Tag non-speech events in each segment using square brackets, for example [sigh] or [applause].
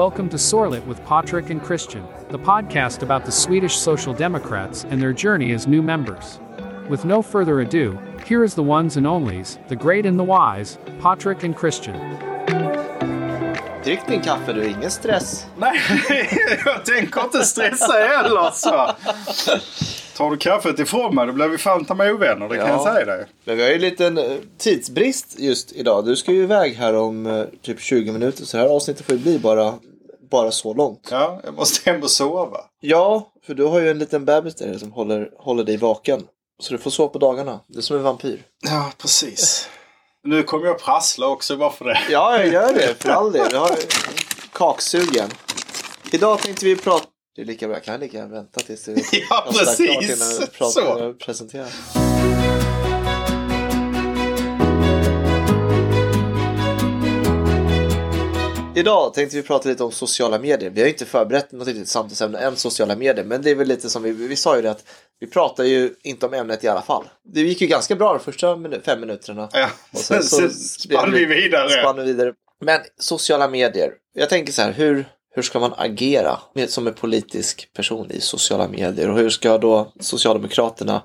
Welcome to Sorlet with Patrick and Christian, the podcast about the Swedish Social Democrats and their journey as new members. With no further ado, here is the ones and onlys, the great and the wise, Patrick and Christian. Drick din kaffe du, ingen stress. Nej, [laughs] jag tänker inte stressa heller så. Tar du kaffet ifrån mig då blir vi fan ta mig ovänner, det kan Ja. jag säga dig. Men vi har ju en liten eh, tidsbrist just idag. Du ska ju iväg här om eh, typ 20 minuter så här avsnittet får ju bli bara, bara så långt. Ja, jag måste hem och sova. Ja, för du har ju en liten bebis där som håller, håller dig vaken. Så du får sova på dagarna. Det är som en vampyr. Ja, precis. Nu kommer jag prassla också bara för det. Ja, jag gör det för all del. Jag har kaksugen. Idag tänkte vi prata... Det är lika bra, jag kan lika gärna vänta tills det Ja, klart precis. innan jag pratar, Så. jag presenterar. Idag tänkte vi prata lite om sociala medier. Vi har inte förberett något riktigt samtalsämne än sociala medier. Men det är väl lite som vi, vi sa ju det att vi pratar ju inte om ämnet i alla fall. Det gick ju ganska bra de första minu- fem minuterna. Ja, Och sen, [laughs] sen spann vi vidare. Spann vi vidare. Men sociala medier. Jag tänker så här, hur, hur ska man agera med, som en politisk person i sociala medier? Och hur ska då Socialdemokraterna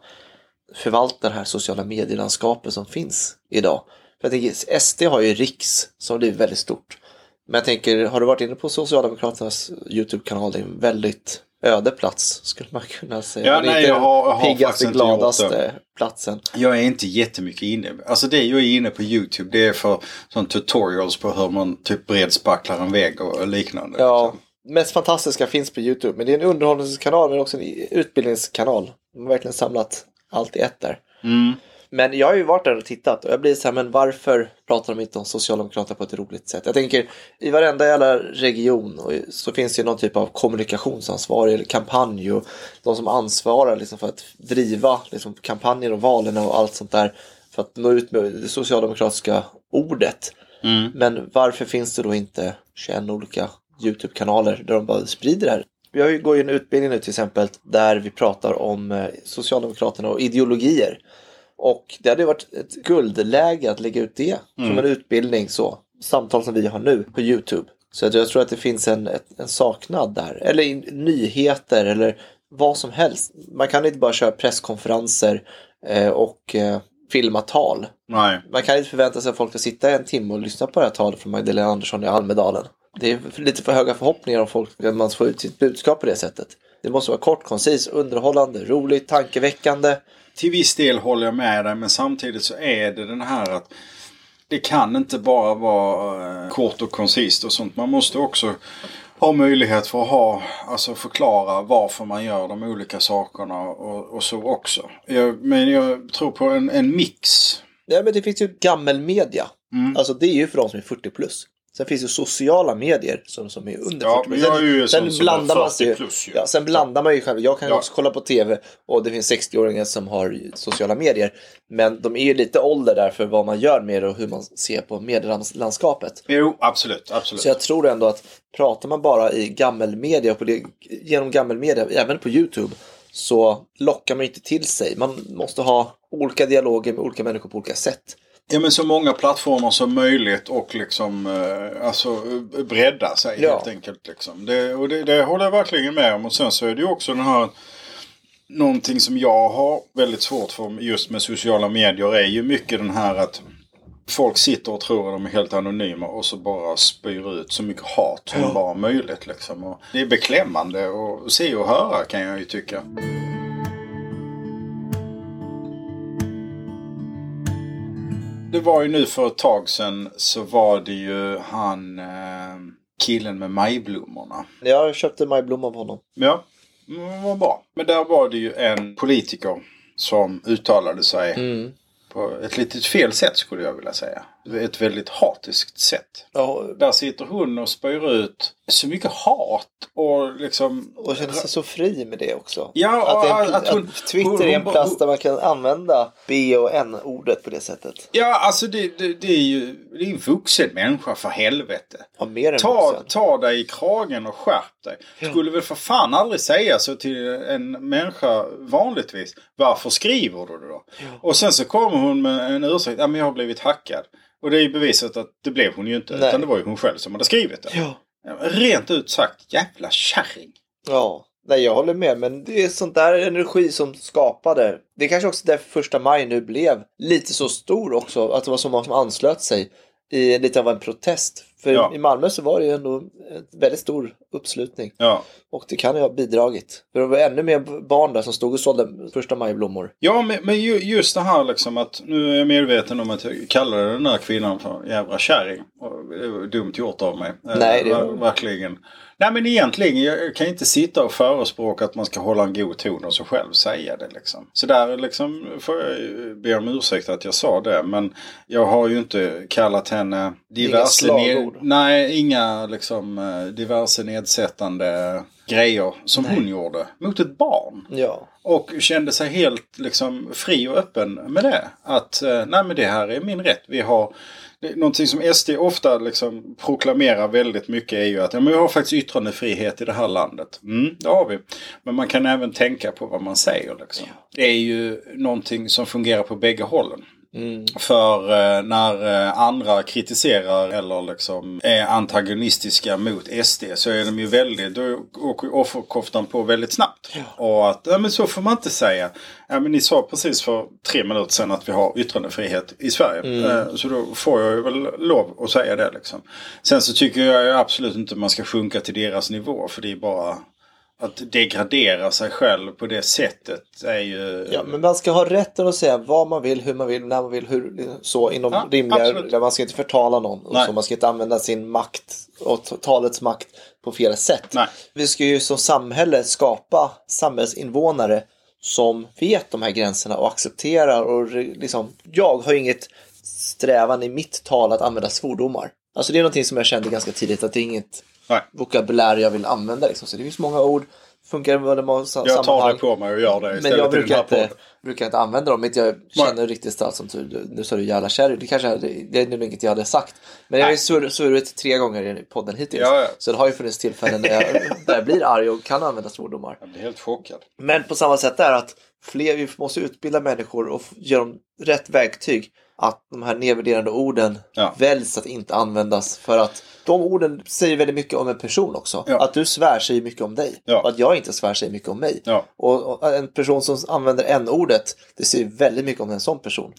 förvalta det här sociala medielandskapet som finns idag? För jag tänker, SD har ju Riks som blivit väldigt stort. Men jag tänker, har du varit inne på Socialdemokraternas YouTube-kanal? Det är en väldigt öde plats skulle man kunna säga. Ja, Det är nej, inte jag har- jag har piggaste, gladaste platsen. Jag är inte jättemycket inne. Alltså det jag är inne på YouTube det är för sån tutorials på hur man typ bredspacklar en vägg och liknande. Ja, mest fantastiska finns på YouTube. Men det är en underhållningskanal men också en utbildningskanal. De har verkligen samlat allt i ett där. Mm. Men jag har ju varit där och tittat och jag blir så här, men varför pratar de inte om Socialdemokraterna på ett roligt sätt? Jag tänker, i varenda jävla region så finns det ju någon typ av kommunikationsansvarig eller kampanj och de som ansvarar liksom för att driva liksom, kampanjer och valen och allt sånt där för att nå ut med det socialdemokratiska ordet. Mm. Men varför finns det då inte 21 olika YouTube-kanaler där de bara sprider det här? Ju går ju en utbildning nu till exempel där vi pratar om eh, Socialdemokraterna och ideologier. Och det hade varit ett guldläge att lägga ut det som en utbildning så. Samtal som vi har nu på YouTube. Så jag tror att det finns en, en saknad där. Eller nyheter eller vad som helst. Man kan inte bara köra presskonferenser eh, och eh, filma tal. Nej. Man kan inte förvänta sig att folk ska sitta en timme och lyssna på det här talet från Magdalena Andersson i Almedalen. Det är lite för höga förhoppningar om folk att man ska få ut sitt budskap på det sättet. Det måste vara kort, koncis, underhållande, roligt, tankeväckande. Till viss del håller jag med dig men samtidigt så är det den här att det kan inte bara vara eh, kort och koncist och sånt. Man måste också ha möjlighet för att ha, alltså förklara varför man gör de olika sakerna och, och så också. Jag, men jag tror på en, en mix. Ja, men det finns ju gammelmedia. Alltså det är ju för de som är 40 plus. Sen finns det sociala medier som, som är under Ja, 40 plus. men jag är ju sen, sen blandar man 40 sig plus ju. ja, Sen blandar man ju själv. Jag kan Ja. också kolla på tv och det finns 60-åringar som har sociala medier. Men de är ju lite ålder där för vad man gör med det och hur man ser på medielandskapet. Jo, absolut. absolut. Så jag tror ändå att pratar man bara i gammelmedia, och på det, genom gammelmedia, även på YouTube, så lockar man inte till sig. Man måste ha olika dialoger med olika människor på olika sätt. Ja men så många plattformar som möjligt och liksom eh, alltså bredda sig Ja. helt enkelt. Liksom. Det, och det, det håller jag verkligen med om. Och sen så är det ju också den här Någonting som jag har väldigt svårt för just med sociala medier är ju mycket den här att folk sitter och tror att de är helt anonyma och så bara spyr ut så mycket hat som bara möjligt. Liksom. Och det är beklämmande att se och höra kan jag ju tycka. Det var ju nu för ett tag sedan så var det ju han eh, killen med majblommorna. Jag köpte majblomma av honom. Ja, mm, vad bra. Men där var det ju en politiker som uttalade sig Mm. på ett litet fel sätt skulle jag vilja säga. Ett väldigt hatiskt sätt. Ja, Där sitter hon och spyr ut så mycket hat och liksom... och känner sig så fri med det också. Ja, att, det en, att hon- att Twitter hon- är en hon- plats där man kan använda B och N-ordet på det sättet. Ja, alltså det, det, det är ju det är en vuxen människa för helvete. Ja, mer än Ta, vuxen. ta dig i kragen och skärp dig. Skulle väl för fan aldrig säga så till en människa vanligtvis. Varför skriver du det då? Och sen så kommer hon med en ursäkt. Ja men jag har blivit hackad. Och det är ju bevisat att det blev hon ju inte. Nej. Utan det var ju hon själv som hade skrivit det. Ja. Rent ut sagt, jävla kärring. Ja, nej jag håller med. Men det är sånt där energi som skapade. Det är kanske också därför första maj nu blev lite så stor också. Att det var så många som anslöt sig i lite av en protest. För Ja. i Malmö så var det ju ändå en väldigt stor uppslutning. Ja. Och det kan ju ha bidragit. För det var ännu mer barn där som stod och sålde första majblommor. Ja, men, men ju, just det här liksom att nu är jag medveten om att jag kallade den här kvinnan för jävla kärring. Det var dumt gjort av mig. Eh, Nej, det- ver- Verkligen. Nej men egentligen, jag kan inte sitta och förespråka att man ska hålla en god ton och så själv säga det liksom. Så där liksom får jag be om ursäkt att jag sa det. Men jag har ju inte kallat henne diverse... Inga ned- slagord. Nej, inga liksom eh, diverse nedsättande grejer som hon gjorde mot ett barn. Ja. Och kände sig helt liksom fri och öppen med det. Att eh, nej men det här är min rätt. Vi har Någonting som SD ofta liksom proklamerar väldigt mycket är ju att ja, men vi har faktiskt yttrandefrihet i det här landet. Mm, det har vi. Men man kan även tänka på vad man säger. Liksom. Det är ju någonting som fungerar på bägge hållen. Mm. För eh, när eh, andra kritiserar eller liksom är antagonistiska mot SD så är de ju väldigt, då åker offerkoftan på väldigt snabbt. Och att, ja men så får man inte säga. Ja men ni sa precis för tre minuter sedan att vi har yttrandefrihet i Sverige. Eh, så då får jag ju väl lov att säga det liksom. Sen så tycker jag ju absolut inte man ska sjunka till deras nivå för det är bara att degradera sig själv på det sättet är ju... Ja, men man ska ha rätten att säga vad man vill, hur man vill, när man vill, hur, så inom Ja, rimliga... man ska inte förtala någon. Och så man ska inte använda sin makt och talets makt på fel sätt. Nej. Vi ska ju som samhälle skapa samhällsinvånare som vet de här gränserna och accepterar och liksom, jag har inget strävan i mitt tal att använda svordomar. Alltså det är någonting som jag kände ganska tidigt att det är inget Nej. vokabulär jag vill använda. Liksom. Så det finns många ord, funkar med många sa- Jag tar det på mig och gör det Men jag brukar inte, brukar inte använda dem. Inte jag känner riktigt starkt som du, nu sa du jävla kärring. Det kanske det är nog inget jag hade sagt. Men jag har ju surrat tre gånger i podden hittills. Ja, ja. Så det har ju funnits tillfällen där jag, där jag blir arg och kan använda svordomar. Jag blir helt chockad. Men på samma sätt är att fler, vi måste utbilda människor och ge dem rätt verktyg. Att de här nedvärderande orden Ja. väljs att inte användas. För att de orden säger väldigt mycket om en person också. Ja. Att du svär säger mycket om dig. Ja. Och att jag inte svär säger mycket om mig. Och, och en person som använder n-ordet, det säger väldigt mycket om en sån person.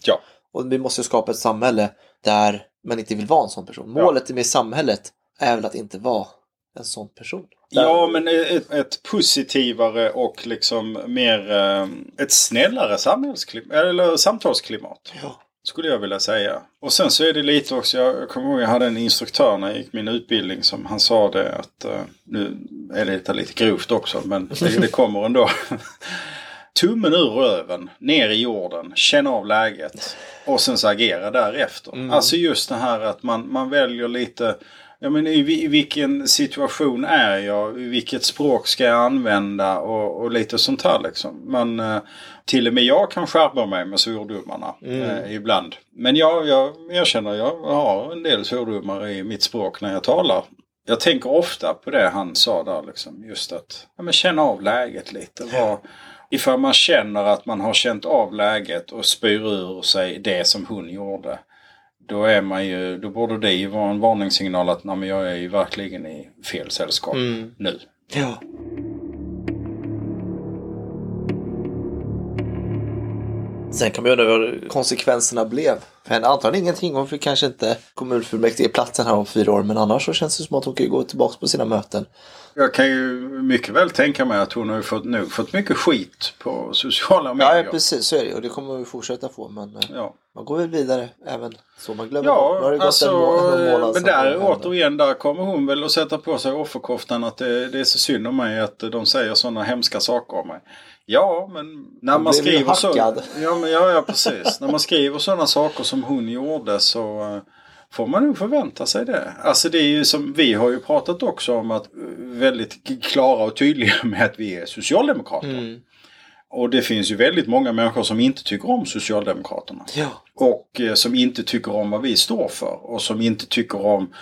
Och vi måste skapa ett samhälle där man inte vill vara en sån person. Målet med samhället är väl att inte vara en sån person. Där- Ja, men ett, ett positivare och liksom mer eh, ett snällare samhällsklimat, eller samtalsklimat. Ja. Skulle jag vilja säga. Och sen så är det lite också, jag kommer ihåg jag hade en instruktör när jag gick min utbildning som han sa det att, eh, nu är det lite grovt också men det, det kommer ändå. [laughs] Tummen ur röven, ner i jorden, känna av läget och sen så agera därefter. Alltså just det här att man, man väljer lite Ja, men i, i vilken situation är jag? I vilket språk ska jag använda? Och, och lite sånt här liksom. Man, eh, till och med jag kan skärpa mig med svordomarna eh, ibland. Men jag, jag erkänner, jag har en del svordomar i mitt språk när jag talar. Jag tänker ofta på det han sa där liksom. Just att ja, men känna av läget lite. Vad, ifall man känner att man har känt av läget och spyr ur sig det som hon gjorde. Då är man ju, då borde det ju vara en varningssignal att nej, men jag är ju verkligen i fel sällskap nu. Ja. Sen kan man ju undra vad konsekvenserna blev. För henne antagligen ingenting. Hon fick kanske inte kommunfullmäktigeplatsen här om fyra år. Men annars så känns det som att hon kan gå tillbaka på sina möten. Jag kan ju mycket väl tänka mig att hon har fått, nog fått mycket skit på sociala medier. ja precis. Så är det. Och det kommer vi fortsätta få. Men eh, Ja. man går väl vidare även så. Man glömmer bort. Nu Ja, gått alltså, en må- en månad men där återigen, där kommer hon väl att sätta på sig offerkoftan att det, det är så synd om mig att de säger sådana hemska saker om mig. Ja, men när man skriver så... Ja, men, ja, ja, precis. när man skriver sådana saker som hon gjorde så eh, får man nog förvänta sig det. Alltså det är ju som vi har ju pratat också om att eh, väldigt klara och tydliga [laughs] med att vi är socialdemokrater. Mm. Och det finns ju väldigt många människor som inte tycker om Socialdemokraterna. Ja. Och eh, som inte tycker om vad vi står för. Och som inte tycker om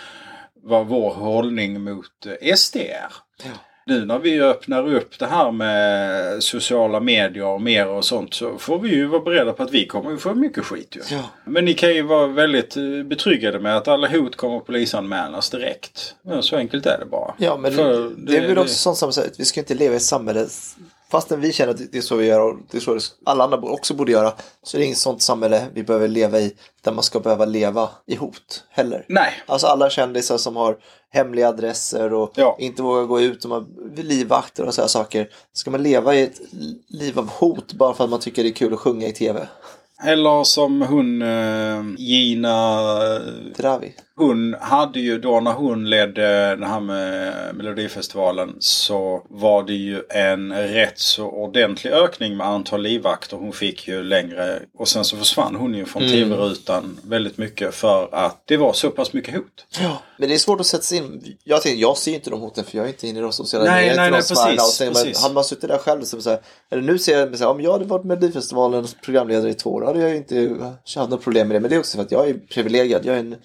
vad vår hållning mot eh, SD är. Ja. Nu när vi öppnar upp det här med sociala medier och mer och sånt så får vi ju vara beredda på att vi kommer ju få mycket skit ju. Ja. Men ni kan ju vara väldigt eh, betryggade med att alla hot kommer polisanmälas direkt. Ja, så enkelt är det bara. Ja, men För det, det är väl också sånt som säger att vi ska inte leva i ett samhälle Fastän vi känner att det är så vi gör och det är så alla andra också borde göra så är det inget sånt samhälle vi behöver leva i där man ska behöva leva i hot heller. Nej. Alltså alla kändisar som har hemliga adresser och Ja. inte vågar gå ut och har livvakter och sådana saker. Ska man leva i ett liv av hot bara för att man tycker det är kul att sjunga i tv? Eller som hon eh, Gina Dravi. Hon hade ju då när hon ledde den här med Melodifestivalen så var det ju en rätt så ordentlig ökning med antal livvakter. Hon fick ju längre och sen så försvann hon ju från Mm. tv-rutan väldigt mycket för att det var så pass mycket hot. Ja. Men det är svårt att sätta sig in. Jag, tänker, jag ser inte de hoten för jag är inte inne i de sociala Nej, medierna, nej, nej, sfärerna. precis, så tänker man, precis. hade man suttit där själv så så här, eller nu ser jag så här, om jag hade varit Melodifestivalens programledare i två år hade jag inte haft något problem med det. Men det är också för att jag är privilegierad. Jag är en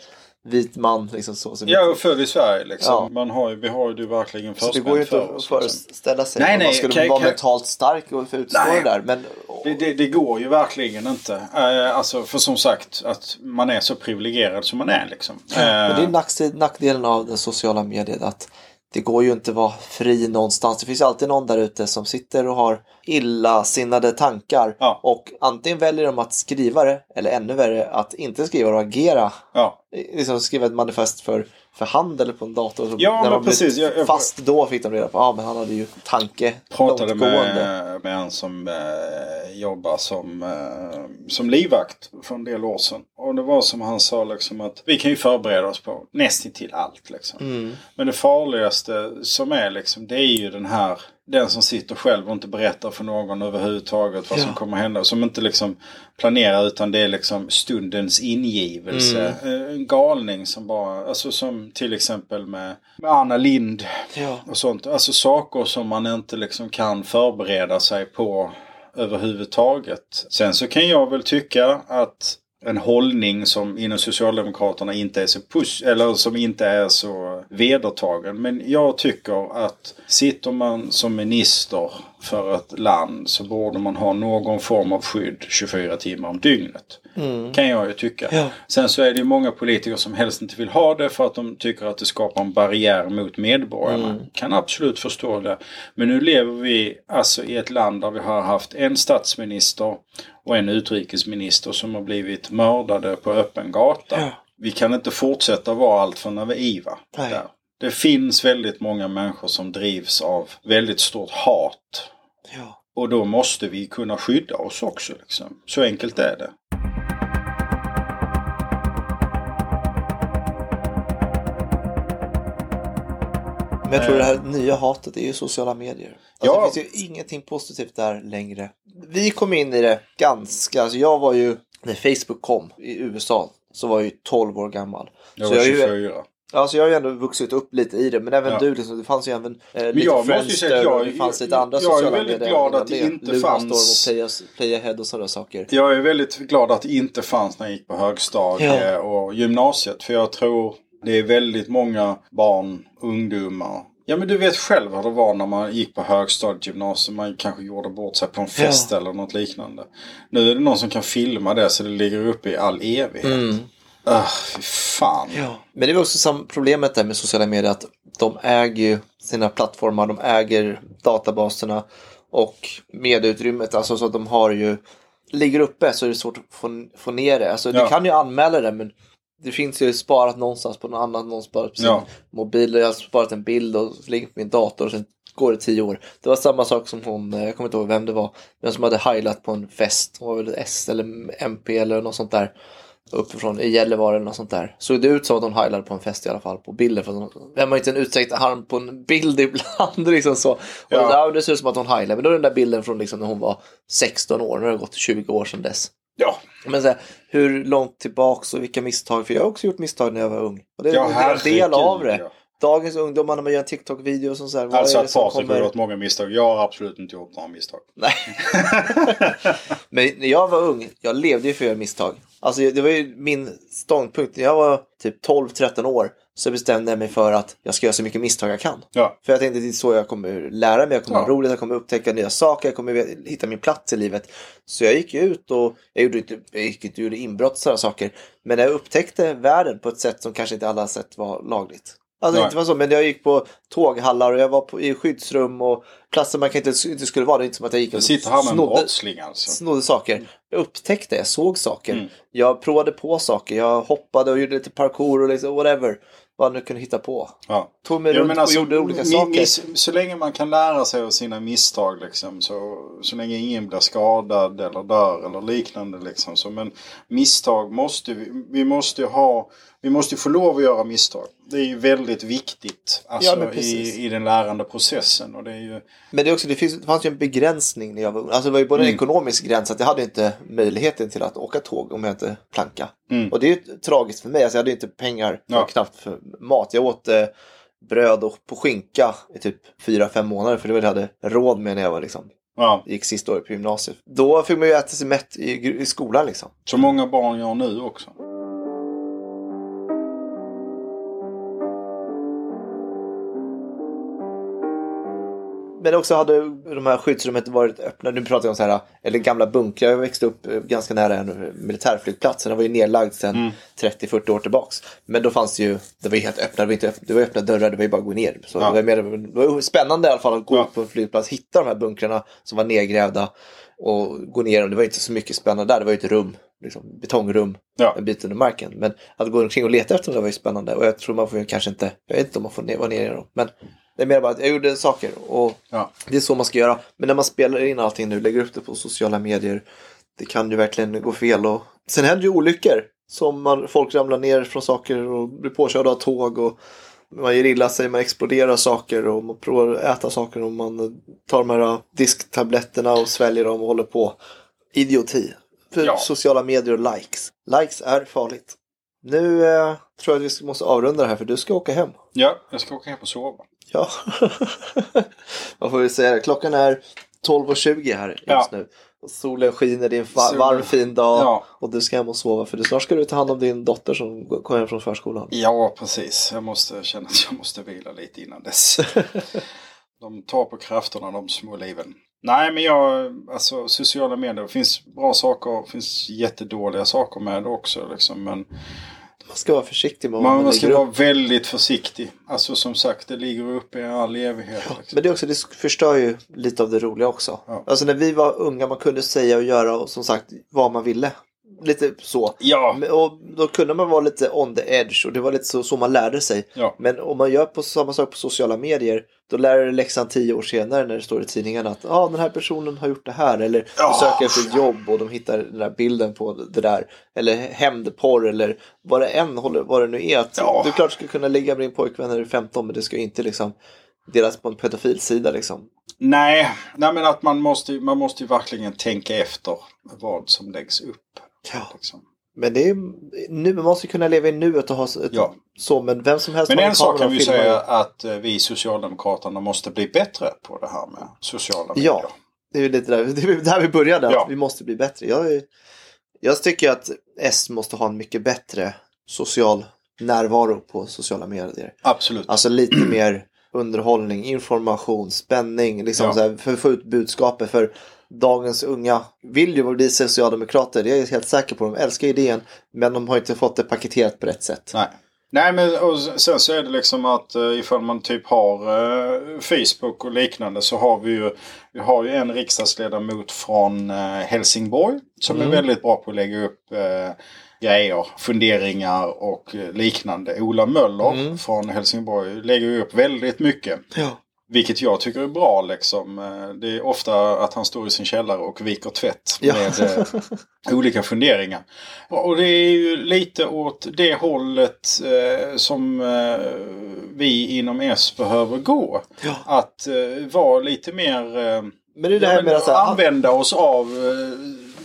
vit man liksom så. så Jag är född i Sverige liksom. Ja. Man har ju, vi har ju det verkligen Så det går ju inte för att oss. Liksom. föreställa sig Nej, om man nej, skulle kan- vara kan- mentalt stark och för utstå Nej. det där. Men Det, det, det går ju verkligen inte. Eh, alltså för som sagt att man är så privilegierad som man är liksom. Men det är Eh, nackdel- nackdelen av den sociala medier att det går ju inte att vara fri någonstans. Det finns alltid någon där ute som sitter och har illasinnade tankar Ja. och antingen väljer de att skriva det eller ännu värre att inte skriva och agera. ja. Liksom skriva ett manifest för, för hand eller på en dator. Så Ja, när men precis. Jag- jag- Fast då fick de reda på att ah, men han hade ju tanke pratade med, med en som eh, jobbar som, eh, som livvakt för en del år sedan. Och det var som han sa liksom att vi kan ju förbereda oss på nästintill allt liksom. Mm. Men det farligaste som är liksom det är ju den här den som sitter själv och inte berättar för någon överhuvudtaget vad som Ja. kommer hända. Som inte liksom planerar utan det är liksom stundens ingivelse. Mm. Eh, En galning som bara, alltså som till exempel med, med Anna Lind Ja. och sånt. Alltså saker som man inte liksom kan förbereda sig på överhuvudtaget. Sen så kan jag väl tycka att en hållning som inom Socialdemokraterna inte är så push, eller som inte är så vedertagen. Men jag tycker att sitter man som minister för ett land så borde man ha någon form av skydd 24 timmar om dygnet. Kan jag ju tycka. Ja. Sen så är det ju många politiker som helst inte vill ha det för att de tycker att det skapar en barriär mot medborgarna. Kan absolut förstå det. Men nu lever vi alltså i ett land där vi har haft en statsminister och en utrikesminister som har blivit mördade på öppen gata. Ja. Vi kan inte fortsätta vara allt för naiva. Nej. Där. Det finns väldigt många människor som drivs av väldigt stort hat. Ja. Och då måste vi kunna skydda oss också. Liksom. Så enkelt är det. Men jag tror det här nya hatet är ju sociala medier. Alltså Ja. Det finns ju ingenting positivt där längre. Vi kom in i det ganska, alltså jag var ju, när Facebook kom i USA så var jag ju 12 år gammal. Jag så var jag, är ju, 24. Alltså jag har ju ändå vuxit upp lite i det, men även Ja. du, liksom, det fanns ju även eh, lite jag Friendster jag- och det fanns lite jag- andra jag är sociala väldigt medier. glad att det inte fanns- och Playa, Playahead och sådana saker. Jag är väldigt glad att det inte fanns när jag gick på högstadiet Ja. och gymnasiet. För jag tror det är väldigt många barn, ungdomar. Ja men du vet själv hur det var när man gick på högstadiet, gymnasium. Man kanske gjorde bort sig på en fest eller något liknande. Nu är det någon som kan filma det så det ligger uppe i all evighet. Mm. Ah, fy fan. Ja. Men det är också sam- problemet där med sociala medier att de äger ju sina plattformar, de äger databaserna och medieutrymmet. Alltså så att de har ju, ligger uppe så är det svårt att få, få ner det. Alltså Ja. du kan ju anmäla det men det finns ju sparat någonstans på någon annan, någon sparat på sin Ja. mobil. Jag har sparat en bild och lägger på min dator och sen går det tio år. Det var samma sak som hon, eh, jag kommer inte ihåg vem det var, men som hade heilat på en fest. Hon var väl S eller MP eller något sånt där uppifrån i Gällivare eller något sånt där. Såg det ut som att hon heilade på en fest i alla fall på bilden. För vem har inte en utsträckt arm på en bild [laughs] ibland liksom så. Och Ja. ja. det, det ser ut som att hon heilade. Men då är den där bilden från liksom när hon var 16 år. Nu har det gått 20 år sedan dess. Ja, Men så här, hur långt tillbaks och vilka misstag? För jag har också gjort misstag när jag var ung. Och det är ja en del av det. ja. Dagens ungdomar när man gör en TikTok-video som så här, Alltså att Patrik har gjort många misstag. Jag har absolut inte gjort några misstag. Nej. [laughs] Men när jag var ung, jag levde ju för att göra misstag. Alltså det var ju min ståndpunkt. När jag var typ 12-13 år så bestämde jag mig för att jag ska göra så mycket misstag jag kan. Ja. För jag tänkte att det är så jag kommer lära mig, jag kommer Ja. ha roligt, jag kommer upptäcka nya saker, jag kommer hitta min plats i livet. Så jag gick ut och jag gjorde jag gick inte och gjorde inbrott och sådana saker. Men jag upptäckte världen på ett sätt som kanske inte alla sett var lagligt. Alltså Nej. inte var så, men jag gick på tåghallar och jag var på, i skyddsrum och platser man kanske inte, inte skulle vara. Det är inte som att jag gick och sitter här med snodde, brottsling alltså. snodde saker. Jag upptäckte, jag såg saker. Mm. Jag provade på saker. Jag hoppade och gjorde lite parkour och liksom whatever. Vad jag nu kunde hitta på. Ja. Tog mig Ja, runt alltså, och gjorde olika saker. så länge man kan lära sig av sina misstag liksom. Så, så länge ingen blir skadad eller dör eller liknande liksom. Så, men misstag måste vi, vi måste ha. Vi måste få lov att göra misstag. Det är ju väldigt viktigt Ja, alltså, precis. i, i den lärande processen. Och det är ju, Men det, är också, det, finns, det fanns ju en begränsning när jag var ung. Alltså det var ju både en Mm. ekonomisk gräns att jag hade inte möjligheten till att åka tåg om jag inte planka. Mm. Och det är ju tragiskt för mig. Alltså jag hade inte pengar Ja. knappt för mat. Jag åt eh, bröd och på skinka i typ fyra fem månader för det var det jag hade råd med när jag var liksom ja, gick sista året på gymnasiet. Då fick man ju äta sig mätt i, i skolan liksom. så många barn gör nu också. Men också hade de här skyddsrummen inte varit öppna. Nu pratar jag om så här, eller gamla bunkrar. Jag växte upp eh, ganska nära en militärflygplats. Den var ju nedlagd sedan Mm. 30-40 år tillbaks. Men då fanns det ju, det var ju helt öppna, det var, inte öppna, det var öppna dörrar, det var ju bara att gå ner. Så Ja. det, var mer, det var spännande i alla fall att gå Ja. ut på en flygplats, hitta de här bunkrarna som var nedgrävda och gå ner. Och det var inte så mycket spännande där, det var ju ett rum, liksom, betongrum Ja. en bit under marken. Men att gå omkring och leta efter dem var ju spännande. Och jag tror man får ju kanske inte, jag vet inte om man får ner, vara nere i dem. Men det är mer bara att jag gjorde saker och Ja. det är så man ska göra. Men när man spelar in allting nu, lägger upp det på sociala medier. Det kan ju verkligen gå fel. Och... Sen händer ju olyckor. Som man, folk ramlar ner från saker och blir påkörda av tåg. Och man gör illa sig, man exploderar saker och man provar att äta saker. Och man tar de här disktabletterna och sväljer dem och håller på. Idioti. För Ja. sociala medier och likes. Likes är farligt. Nu eh, tror jag att vi måste avrunda det här för du ska åka hem. ja, jag ska åka hem och sova. Ja, [laughs] vad får vi säga? Klockan är 12.20 här just Ja. nu. Och solen skiner, det är en va- varm fin dag. Ja. Och du ska hem och sova för du snart ska du ta hand om din dotter som kommer hem från förskolan. Ja, precis. Jag måste känna att jag måste vila lite innan dess. [laughs] de tar på krafterna, de små liven. Nej, men jag, alltså sociala medier, det finns bra saker, det finns jättedåliga saker med det också. Liksom, men Man ska vara försiktig med man, man, ska lägger upp. vara väldigt försiktig. Alltså som sagt, det ligger uppe i all evighet. Liksom. Men det, också, det förstör ju lite av det roliga också. Ja. Alltså när vi var unga man kunde säga och göra och som sagt vad man ville. Lite så. Ja, Och då kunde man vara lite on the edge och det var lite så, så man lärde sig. ja, Men om man gör på samma sak på sociala medier då lär du läxan tio år senare när det står i tidningarna att ah, den här personen har gjort det här eller Ja. söker efter jobb och de hittar den där bilden på det där eller hämndporr eller vad det än håller, vad det nu är. Att Ja. Du klart ska kunna ligga med din pojkvän när du är 15 men det ska inte liksom delas på en pedofilsida liksom. nej, nej men att man måste, man måste ju verkligen tänka efter vad som läggs upp. Ja. Liksom. Men det är nu, man måste kunna leva i nuet och ha ett, Ja. så men vem som helst Men en sak kan vi filmar säga att eh, vi Socialdemokraterna måste bli bättre på det här med sociala medier. Ja, det är ju lite där, [laughs] det är där vi började. Ja. Att vi måste bli bättre. Jag, jag tycker att S måste ha en mycket bättre social närvaro på sociala medier. Absolut. Alltså lite mer underhållning, information, spänning. Liksom Ja. så här, för att få ut budskapet. För dagens unga vill ju bli socialdemokrater. Det är jag helt säker på. De älskar idén. Men de har inte fått det paketerat på rätt sätt. Nej. Nej men och sen så är det liksom att uh, ifall man typ har eh, Facebook och liknande så har vi ju Vi har ju en riksdagsledamot från eh, Helsingborg som Mm. är väldigt bra på att lägga upp grejer, funderingar och liknande. Ola Möller Mm. från Helsingborg lägger ju upp väldigt mycket. Ja. Vilket jag tycker är bra liksom. Eh, Det är ofta att han står i sin källare och viker tvätt Ja. med eh, [laughs] olika funderingar. Och det är ju lite åt det hållet eh, som eh, vi inom S behöver gå. Ja. Att eh, vara lite mer... Eh, Men det är det här med att använda oss av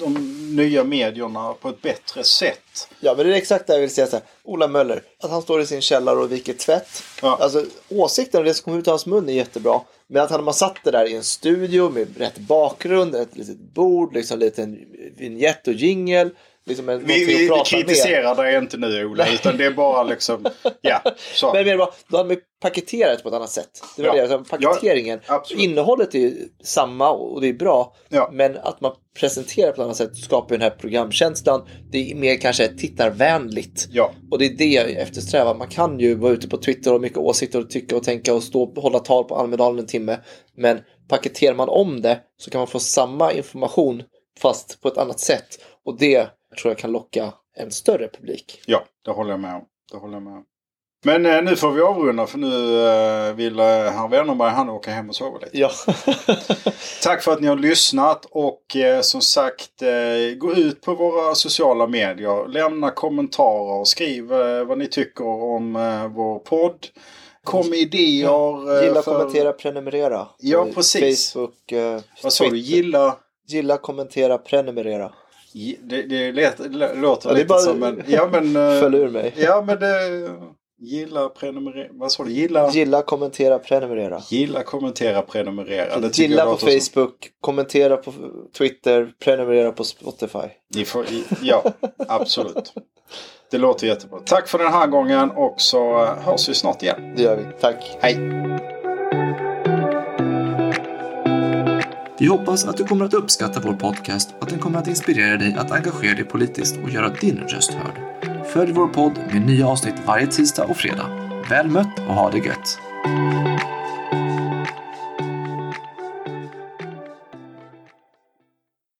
de nya medierna på ett bättre sätt. Ja, men det är exakt det jag vill säga. Så här. Ola Möller, att han står i sin källare och viker tvätt. Ja. Alltså, åsikten och det som kommer ut av hans mun är jättebra. Men att han man satt det där i en studio med rätt bakgrund, ett litet bord, liksom en liten vignett och jingel. Liksom en, Vi, vi, kritiserar dig inte nu Ola, utan det är bara liksom... Ja, [laughs] så. Men mer bara, då hade man paketerat på ett annat sätt. Det var Ja. det, alltså, paketeringen. Ja. Innehållet är ju samma och det är bra. Ja. Men att man presenterar på ett annat sätt skapar ju den här programkänslan. Det är mer kanske tittarvänligt. Ja. Och det är det jag eftersträvar. Man kan ju vara ute på Twitter och mycket åsikter och tycka och tänka och stå och hålla tal på Almedalen en timme. Men paketerar man om det så kan man få samma information fast på ett annat sätt. Och det tror jag kan locka en större publik. Ja, det håller jag med om. Det håller jag med om. Men eh, nu får vi avrunda för nu eh, vill eh, herr Wennerberg han åka hem och sova lite. Ja. [laughs] Tack för att ni har lyssnat och eh, som sagt eh, gå ut på våra sociala medier. Lämna kommentarer. Skriv eh, vad ni tycker om eh, vår podd. Kom med idéer. eh, Gilla, för- kommentera, prenumerera. Ja, precis. Facebook, Vad sa du? Gilla? Gilla, kommentera, prenumerera. Det, det, lät, det låter Ja, det lite bara- som en... Ja men... eh, [laughs] Föll ur mig. Ja men det... Gilla, prenumerera... Vad sa du? Gilla? Gilla, kommentera, prenumerera. Gilla, kommentera, prenumerera. Det Gilla på låter som- Facebook, kommentera på Twitter, prenumerera på Spotify. Får, ja, absolut. Det låter jättebra. Tack för den här gången och så eh, hörs vi snart igen. Det gör vi. Tack. Hej! Vi hoppas att du kommer att uppskatta vår podcast och att den kommer att inspirera dig att engagera dig politiskt och göra din röst hörd. Följ vår podd med nya avsnitt varje tisdag och fredag. Väl mött och ha det gött!